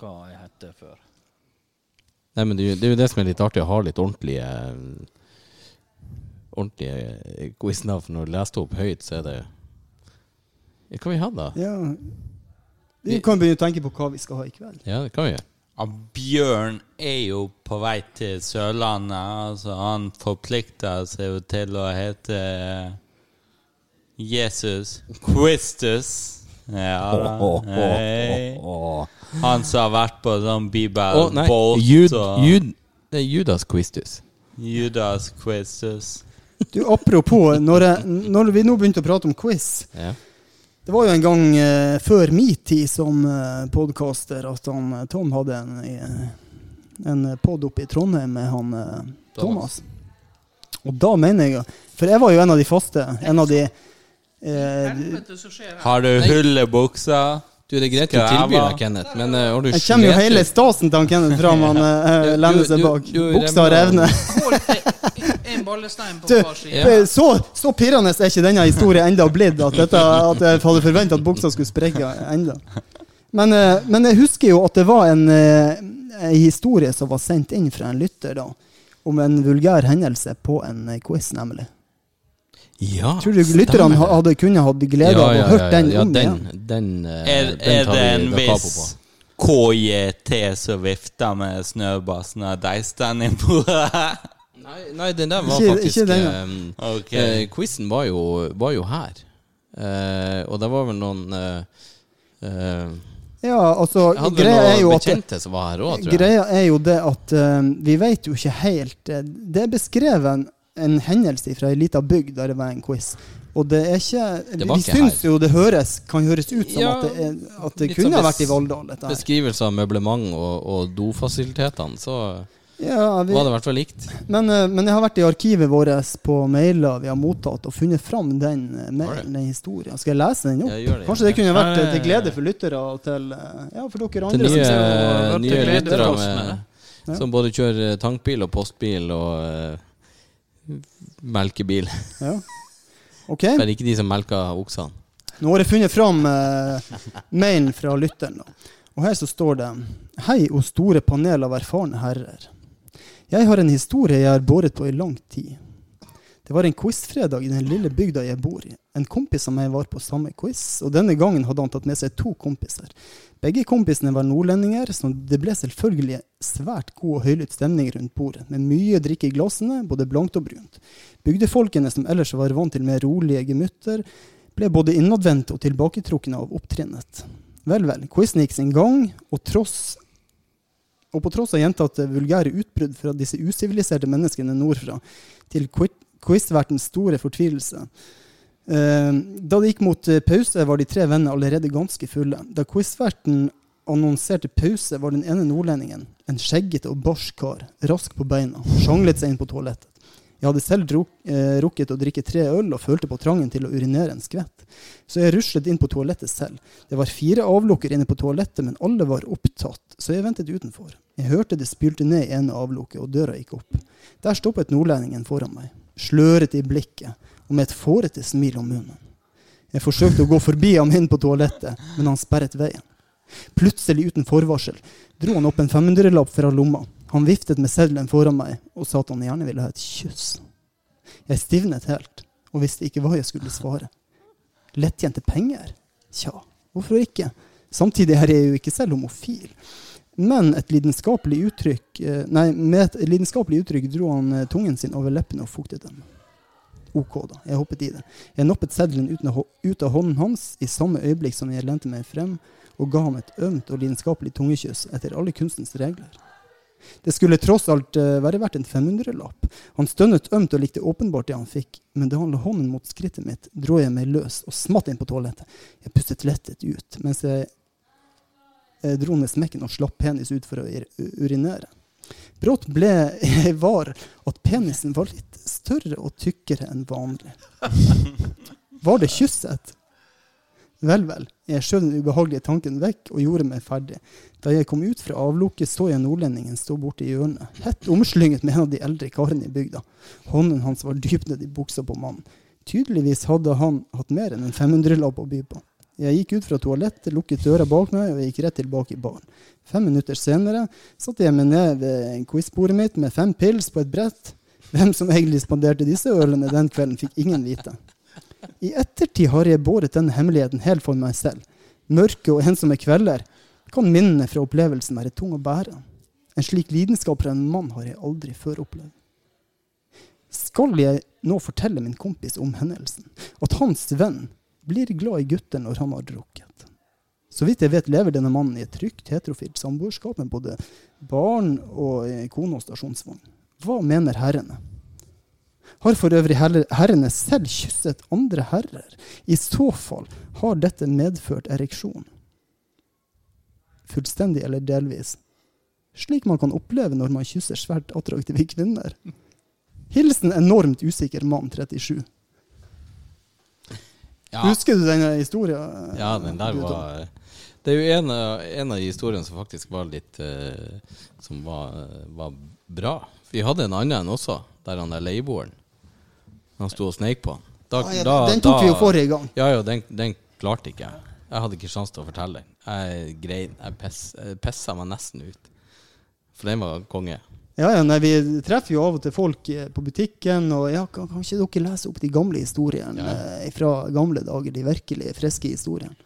hva jeg heter før. Nei, men det, er jo- det som er litt artig, å ha litt ordentlige Ordentlige quiznavn. Når du leser opp høyt, så er det Hva kan vi ha, da? Ja. Vi kan begynne å tenke på hva vi skal ha i kveld. Ja, det kan vi gjøre. ja, Bjørn er jo på vei til Sørlandet. Altså, han forplikter seg jo til å hete Jesus Christus. Ja da. oh, Han som har vært på sånn bibelbåt Jud, og Jud, det er Judas Quistus. Judas Quistus. Du, apropos, når, jeg, når vi nå begynte å prate om quiz Ja. Det var jo en gang eh, før min tid som eh, podcaster at han, eh, Tom hadde en, eh, en pod oppe i Trondheim med han eh, Thomas. Og da mener jeg For jeg var jo en av de faste. En av de eh. Har du hull i buksa? Du, det er greit du tilby tilbyr deg, Kenneth, men uh, har du Jeg kommer jo hele stasen til han Kenneth fram. Han uh, lener seg bak. Buksa revner. Eh, en ballestein på Du, hver side. Så, så pirrende er ikke denne historien enda blitt at, dette, at jeg hadde forventa at buksa skulle sprekke enda. Men, uh, men jeg husker jo at det var en, uh, en historie som var sendt inn fra en lytter da, om en vulgær hendelse på en eh, quiz, nemlig. Ja, Tror du lytterne hadde kunnet hatt glede av å hørt den ja, om den, igjen? den, eh, Er, er tar det en viss KJT som vifter med snøbassen og deisten i bordet? Nei, nei, den der var Ikke- faktisk ikke den, ja. eh, Ok. eh, Quizen var jo, var jo her. Eh, og det var vel noen eh, eh, Ja, altså, greia er jo at her jeg. Greia er jo det at uh, vi vet jo ikke helt Det er beskrevet en, en hendelse fra ei lita bygd der det var en quiz. Og det er ikke Det Vi ikke syns her. jo det høres, kan høres ut som Ja, at det, er, at det kunne sånn ha vært i her. Beskrivelse av møblement og, og dofasilitetene, så Ja, vi, var det i hvert fall likt. men, eh, men jeg har vært i arkivet vårt på mailer vi har mottatt, og funnet fram den eh, mailen, den historien. Skal jeg lese den opp? Det. Kanskje det kunne vært eh, til glede for lyttere og til Ja, for dere Til andre. nye, som til nye lyttere med, med Ja. som både kjører tankbil og postbil og melkebil. Ja. Ok. Men ikke de som melker oksene. Nå har jeg funnet fram eh, mailen fra lytteren. Og her så står det Hei, o store panel av erfarne herrer. Jeg har en historie jeg har båret på i lang tid. Det var en quizfredag i den lille bygda jeg bor i. En kompis av meg var på samme quiz, og denne gangen hadde han tatt med seg to kompiser. Begge kompisene var nordlendinger, så det ble selvfølgelig svært god og høylytt stemning rundt bordet, med mye drikke i glassene, både blankt og brunt. Bygdefolkene, som ellers var vant til mer rolige gemytter, ble både innadvendte og tilbaketrukne av opptrinnet. Vel, vel, quizen gikk sin gang, og, tross, og på tross av gjentatte vulgære utbrudd fra disse usiviliserte menneskene nordfra, til quizvertens store fortvilelse. Eh, da det gikk mot eh, pause, var de tre vennene allerede ganske fulle. Da quizverten annonserte pause, var den ene nordlendingen, en skjeggete og barsk kar, rask på beina, sjanglet seg inn på toalettet. Jeg hadde selv druk, eh, rukket å drikke tre øl og følte på trangen til å urinere en skvett. Så jeg ruslet inn på toalettet selv. Det var fire avlukker inne på toalettet, men alle var opptatt, så jeg ventet utenfor. Jeg hørte det spylte ned i ene avlukket, og døra gikk opp. Der stoppet nordlendingen foran meg, slørete i blikket og med et fårete smil om munnen. Jeg forsøkte å gå forbi ham inn på toalettet, men han sperret veien. Plutselig, uten forvarsel, dro han opp en 500-lapp fra lomma. Han viftet med seddelen foran meg og sa at han gjerne ville ha et kyss. Jeg stivnet helt og visste ikke hva jeg skulle svare. Lettjente penger? Tja, hvorfor ikke? Samtidig er jeg jo ikke selv homofil. Men et lidenskapelig uttrykk eh, Nei, med et lidenskapelig uttrykk dro han eh, tungen sin over leppene og fuktet dem. Ok, da. Jeg hoppet i det. Jeg nappet seddelen ut av, hånden hans i samme øyeblikk som jeg lente meg frem og ga ham et ømt og lidenskapelig tungekyss etter alle kunstens regler. Det skulle tross alt eh, være verdt en 500-lapp. Han stønnet ømt og likte åpenbart det han fikk, men da han la hånden mot skrittet mitt, dro jeg meg løs og smatt inn på toalettet. Jeg pustet lettet ut, mens jeg dro ned smekken og slapp penis ut for å urinere. Brått ble jeg var at penisen var litt større og tykkere enn vanlig. Var det kysset? Vel, vel. Jeg skjøv den ubehagelige tanken vekk og gjorde meg ferdig. Da jeg kom ut fra avlukket, så jeg nordlendingen stå borte i hjørnet, hett omslynget med en av de eldre karene i bygda. Hånden hans var dypt nedi buksa på mannen. Tydeligvis hadde han hatt mer enn en 500-lapp å by på. Jeg gikk ut fra toalettet, lukket døra bak meg og gikk rett tilbake i baren. Fem minutter senere satte jeg meg ned ved quizbordet mitt med fem pils på et brett. Hvem som egentlig spanderte disse ølene den kvelden, fikk ingen vite. I ettertid har jeg båret denne hemmeligheten helt for meg selv. Mørke og ensomme kvelder kan minnene fra opplevelsen være tung å bære. En slik lidenskap fra en mann har jeg aldri før opplevd. Skal jeg nå fortelle min kompis om hendelsen? At hans venn blir glad i gutter når han har drukket? Så vidt jeg vet lever denne mannen i et trygt heterofilt samboerskap med både barn og eh, kone og stasjonsvogn. Hva mener herrene? Har for øvrig herrene selv kysset andre herrer? I så fall har dette medført ereksjon. Fullstendig eller delvis. Slik man kan oppleve når man kysser svært attraktive kvinner. Hilsen enormt usikker mann 37. Ja, Husker du denne historien? ja, den der var Det er jo en av, en av historiene som faktisk var litt uh, Som var, var bra. Vi hadde en annen en også, der han der leieboeren Han sto og sneik på han. Da, Ah, ja, da- den tok vi jo forrige gang. Ja, ja, den, den klarte ikke jeg. Jeg hadde ikke sjanse til å fortelle den. Jeg grein. Jeg, pess, pessa meg nesten ut. For den var konge. Ja, ja, nei, Vi treffer jo av og til folk eh, på butikken, og ja, kan, kan ikke dere lese opp de gamle historiene Ja. eh, fra gamle dager? De virkelig friske historiene.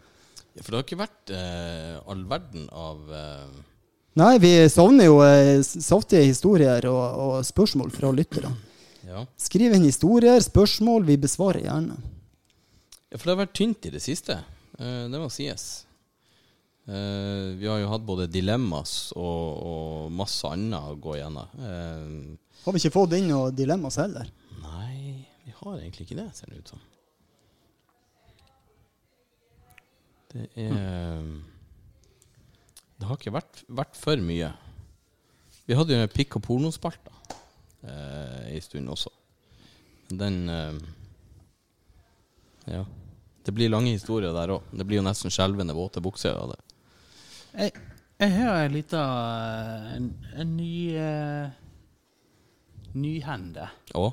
Ja, for det har ikke vært eh, all verden av eh, Nei, vi savner jo eh, saftige historier og, og spørsmål fra lytterne. Ja. Skriv inn historier, spørsmål, vi besvarer gjerne. Ja, for det har vært tynt i det siste. Eh, det må sies. Eh, vi har jo hatt både dilemmas og, og masse annet å gå gjennom. Eh, Har vi ikke fått inn noe dilemmas heller? nei, vi har egentlig ikke det, ser det ut som. Det er Det har ikke vært, vært for mye. Vi hadde jo en pikk- og pornospalta eh, en stund også. Den eh, Ja. Det blir lange historier der òg. Det blir jo nesten skjelvende våte bukser av det. Jeg, jeg har en liten en, en ny uh, Nyhende. Å?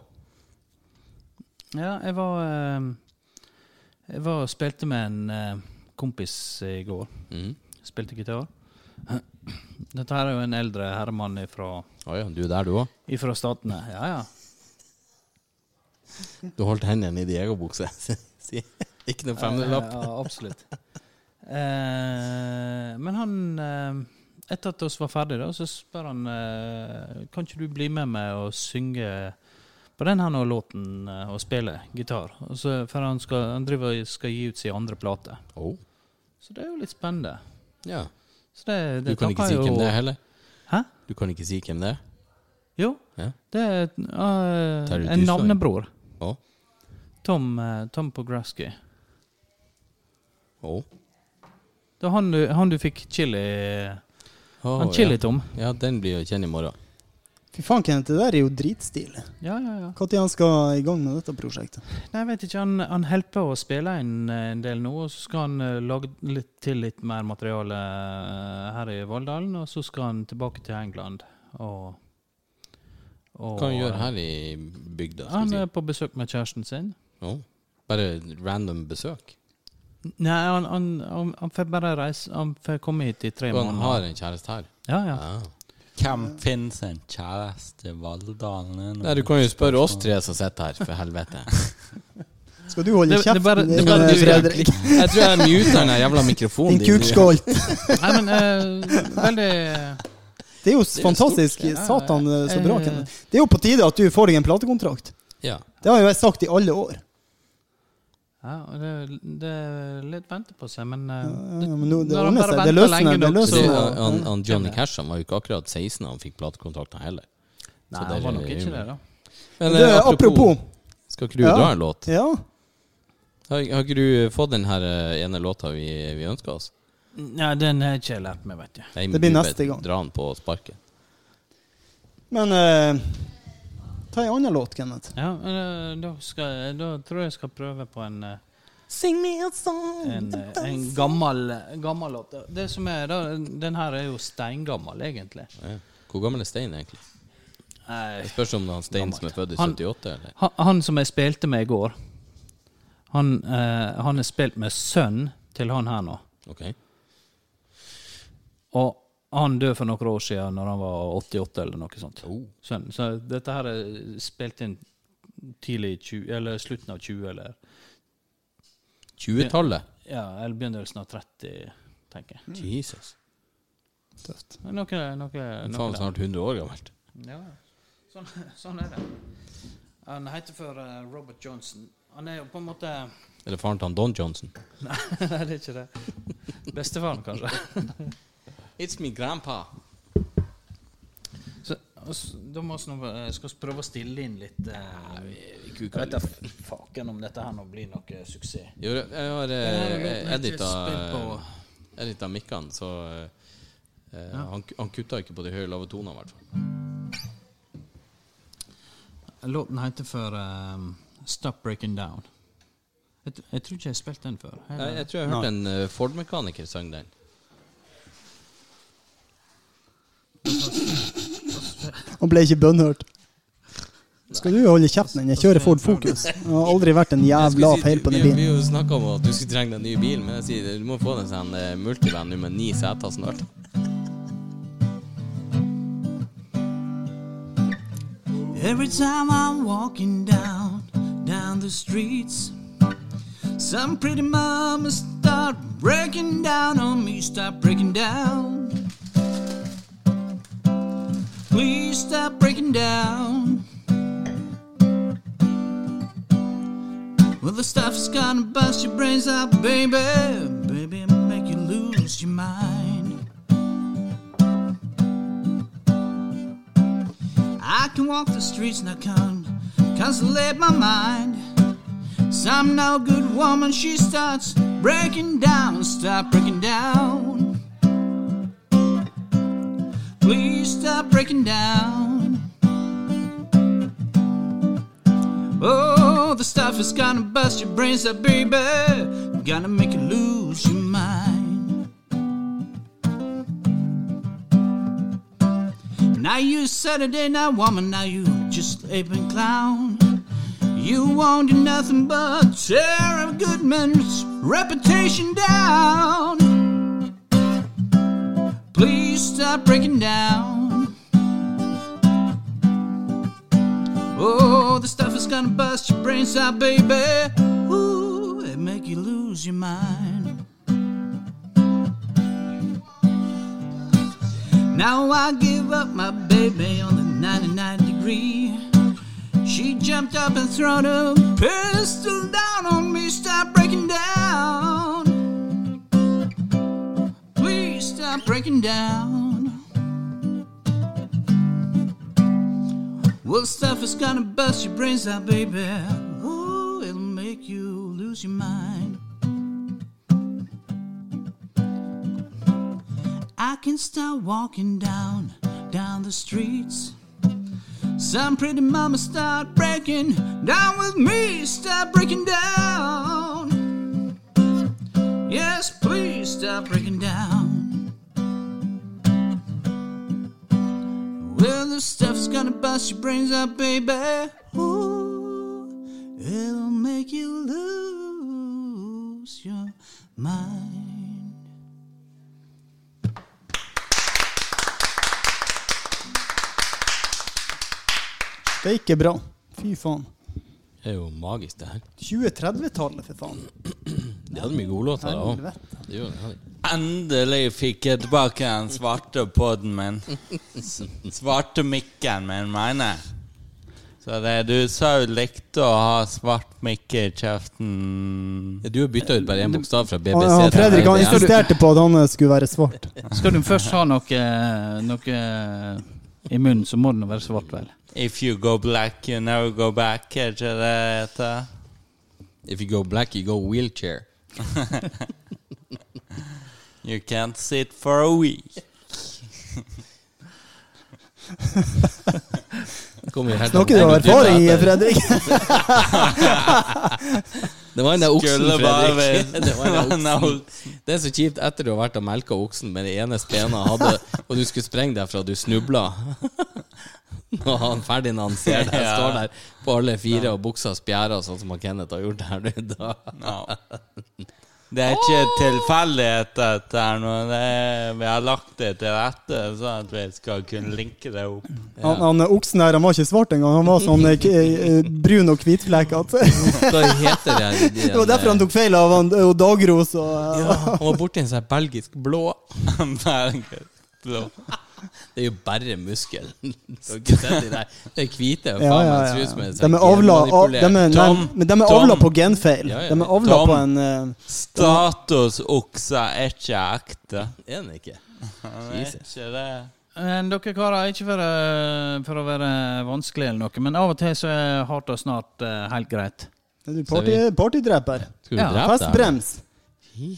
Ja, jeg var eh, Jeg var og spilte med en eh, kompis i går. mm. Spilte gitar. Dette her er jo en eldre herremann ifra Å ja, du er der, du òg? ifra statene. Ja, ja. Du holdt hendene i de egen bukse. Ikke noe femmerlapp. Ja, absolutt. Eh, men han eh, Etter at oss var ferdige, da, så spør han eh, Kan ikke du bli med meg og synge på den her låten eh, og spille gitar. Så, for han, skal, han driver skal gi ut sin andre plate. Oh. Så det er jo litt spennende. Ja. Så det, Du kan ikke si jo- hvem det er heller? Hæ? Du kan ikke si hvem det er? Jo, Ja. det er uh, en navnebror. Oh. Tom, uh, Tom Pograski. Oh. Det var han du, han du fikk chili oh, Han chili-Tom. ja, den blir jo kjent i morgen. Fy faen, Kenneth, det der er jo dritstilig. Ja, ja, ja. Når han skal i gang med dette prosjektet? Nei, jeg vet ikke. Han, han holder på å spille inn eh, en del nå, og så skal han eh, lage litt til litt mer materiale eh, her i Valldalen, og så skal han tilbake til England og, og Hva han gjør her i bygda? Han er på besøk med kjæresten sin. Oh. Bare random besøk? Nei, han, han, han, han får bare reise Han får komme hit i tre Og han måneder. har en kjæreste her? Ja, ja. Ja. Hvem finnes en kjæreste i Valldalen? Nei, du kan jo spørre oss tre som sitter her, for helvete. Skal du holde Det- det kjeft, bare- det bare eh, du, Fredrik? Jeg tror jeg muter den jævla mikrofonen Din kukskålt. Nei, men uh, veldig Det er jo er fantastisk. stort, ja. Satan, eh, så bra, Eh, Kenneth. Det er jo på tide at du får deg en platekontrakt. Ja. Det har jo jeg sagt i alle år. Ja, og det, det er litt vente på seg, men, eh, Ja, ja, men nå, det når han bare. Det venter løsner. lenge Det nok. Så- han, han Johnny Cash han var jo ikke akkurat 16 da han fikk platekontrakten heller. Nei, Så han var nok ikke det, da. Men det, apropos, apropos. Skal ikke du Ja. dra en låt? Ja. Har, har ikke du fått den her eh, ene låta vi, vi ønska oss? Nei, den har ikke jeg lært meg, vet du. Nei, Det blir neste gang. Dra den på sparket. Men eh, ta en annen låt, Kenneth. Ja, eh, da, skal, da tror jeg jeg skal prøve på en eh, Sing me a song en, eh, en gammel, gammel låt. Det som er da, Den her er jo steingammel, egentlig. Ja. Hvor gammel er Stein egentlig? Nei, Det spørs om det er han Stein som er født i Han- 78, eller? han, han som jeg spilte med i går, han, eh, han er spilt med sønn til han her nå. Ok. Og han døde for noen år siden når han var 88 eller noe sånt. Oh. Så, Så dette her er spilt inn tidlig 20, eller slutten av 20, eller 20-tallet? ja, eller begynnelsen av 30, tenker jeg. Jesus. Tøft. Noe, noe, noe Faen, snart 100 år gammelt. Ja, sånn, sånn er det. Han heter for eh, Robert Johnson. Han er jo på en måte Eller faren til han Don Johnson. Nei, det er ikke det. Bestefaren, kanskje. It's me grandpa. Så, da må vi eh, skal prøve å stille inn litt eh, Vi Jeg vet faken om dette her nå blir noe suksess. Jo, jeg har eh, edita mikkene, så eh, ja. han, han kutta ikke på de høye lave tonene, i hvert fall. Låten heter for ehm, Stop Breaking Down. Jeg, jeg tror ikke jeg har spilt den før. Jeg, jeg tror jeg har hørt en eh, Ford-mekaniker synge den. Han ble ikke bønnhørt. Skal du holde kjeften din? Jeg kjører Ford Focus. Det har aldri vært en jævla si- feil på den vi, bilen. vi snakka om at du skulle trenge deg en ny bil, men jeg sier du må få deg en sånn uh, multivan med ni seter snart. Every time I'm walking down, down the streets, some pretty mama start breaking down on me, start breaking down. Please stop breaking down. Well, the stuff's gonna bust your brains out, baby, baby, make you lose your mind. I can walk the streets and I can consolate my mind. Some no good woman, she starts breaking down. Stop breaking down. Please stop breaking down. Oh, the stuff is gonna bust your brains out, baby. Gonna make you lose your mind. Now you Saturday night woman, now you just aping clown. You won't do nothing but tear a good man's reputation down. Please stop breaking down. Oh, the stuff is gonna bust your brains out, baby. Ooh, it make you lose your mind. Now I give up my baby on the 99 degree. She jumped up and thrown a pistol down on me. Stop breaking down. Stop breaking down. Well, stuff is gonna bust your brains out, baby. Ooh, it'll make you lose your mind. I can start walking down, down the streets. Some pretty mama start breaking down with me. Stop breaking down. Yes, please stop breaking down. Well, this stuff's gonna bust your brains out, baby. Ooh, it'll make you lose your mind. Det er ikke bra. Fy faen. Det er jo magisk, det her. 2030-tallet, for faen. De hadde mye godlåter da òg. Det gjorde de. Endelig fikk jeg tilbake den svarte podden min. Svarte mikken min, mener jeg. Så det, du sa jo likte å ha svart mikke i kjeften. Ja, Du har bytta ut bare én bokstav fra BBC han Fredrik han insisterte på at han eh, skulle være svart. Skal du først ha noe, noe i munnen, så må det nå være svart, vel? If you go black, you never go back, er ikke det det heter? If you go black, you go wheelchair. You can't sit for a week. Snakker du av av erfaring, Fredrik? Det var den der oksen, Fredrik. Det, oksen. det er så kjipt etter du har vært og melka oksen med det ene spena hadde, og du skulle sprenge derfra, du snubla. Nå har han ferdig når ser deg, står der på alle fire og buksa spjærer, sånn som han Kenneth har gjort her nå. Ja. Det er ikke tilfeldighet, dette her nå. Det er, vi har lagt det til rette sånn at vi skal kunne linke det opp. Han, han eh, oksen her han var ikke svart engang. Han var sånn eh, k- eh, brun og hvitflekkete. Hva heter det? De, Det var derfor han tok feil av han, og Dagros og ja, Han var borti en sånn belgisk blå. Bergensblå. Det er jo bare muskel. Du har ikke sett de? Det er hvite. ja, ja, ja. De er avla, av, de er, nei, men de er avla på genfeil. De er avla på en Status oksa er ikke ekte. Er den ikke? Ikke det? Men dere karer, ikke for, å- for å være vanskelig eller noe, men av og til så er hardt og snart eh, helt greit. Er du party, partydreper? Party Ja, drepe deg?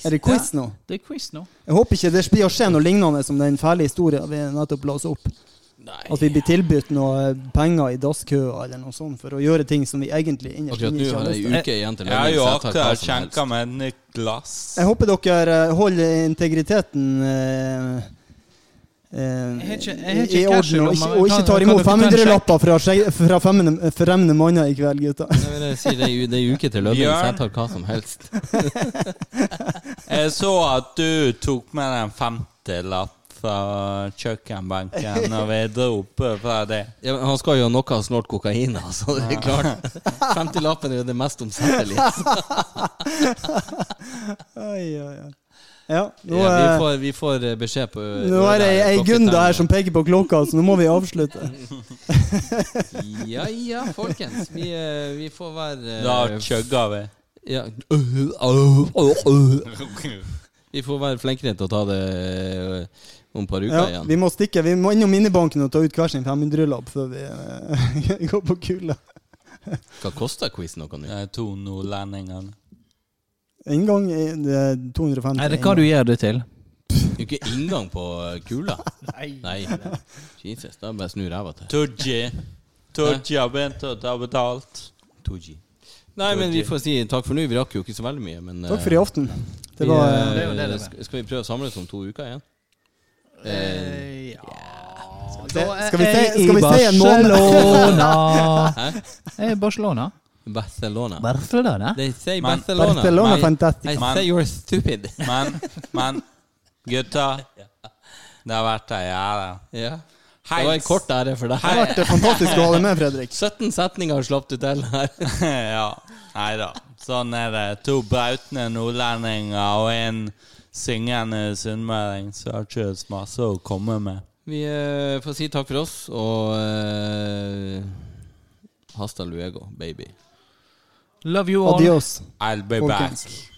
Er det quiz nå? Det er quiz nå. Jeg håper ikke det blir å skje noe lignende som den fæle historien vi nettopp la oss opp. Nei. At vi blir tilbudt noe penger i dasskøa eller noe sånt for å gjøre ting som vi egentlig innerst okay, inne ikke har jeg lyst til. uke igjen til Jeg har jo jeg akkurat skjenka meg et nytt glass. Jeg håper dere eh, holder integriteten eh, eh, Jeg har ikke- ikke i cash orden, og ikke, og ikke tar imot dere ta en 500-lapper fra, fra fremmede, manner i kveld, gutta. Jeg si det er det er uke til lønning, så jeg tar hva som helst. Jeg så at du tok med deg en femtilapp fra kjøkkenbenken når vi dro opp fra det. Ja, men han skal jo ha noe av snort kokain, så det er klart. 50-lappen er jo det mest omsettelige. Oi, oi, oi. Ja, nå, Ja, vi, eh, får, vi får eh, beskjed på nå er det ei- Gunda her som peker på klokka, så nå må vi avslutte. Ja ja, folkens. Vi, eh, vi får være eh, Da chugga vi. ja. Vi får være flinkere til å ta det eh, om et par uker Ja, igjen. vi må stikke. Vi må innom minibanken og ta ut hver sin 500-lapp før vi eh, går på kula. Hva koster quizen noe nå? To nordlendingene. Inngang er det er 250. Er det hva du gjør det til? Ikke inngang på eh, kula. Nei. Jesus, da bare snu ræva til. Tooji. Tooji har begynt å ta betalt. 2G. Nei, men vi får si takk for nå. Vi rakk jo ikke så veldig mye, men Takk for i aften. Det var vi, eh, det er det det sk- Skal vi prøve å samles om to uker igjen? Eh, ja skal vi si, skal vi si en måned? Barcelona. Jeg er i Barcelona. Barcelona. Barcelona? They say Men- Barcelona. Barcelona Men- Fantastic. I Men- say you're stupid. Men, men gutta Det har vært ei ære. ja. Det var en kort ære for deg. Det har vært fantastisk å ha deg med, Fredrik. 17 setninger slapp du til her. ja. Nei da. Sånn er det. To brautende nordlendinger og en syngende sunnmøring, så har ikke så masse å komme med. Vi eh, får si takk for oss, og eh, Hasta luego, baby. Love you oh, all. Adios. I'll be Folkens. back.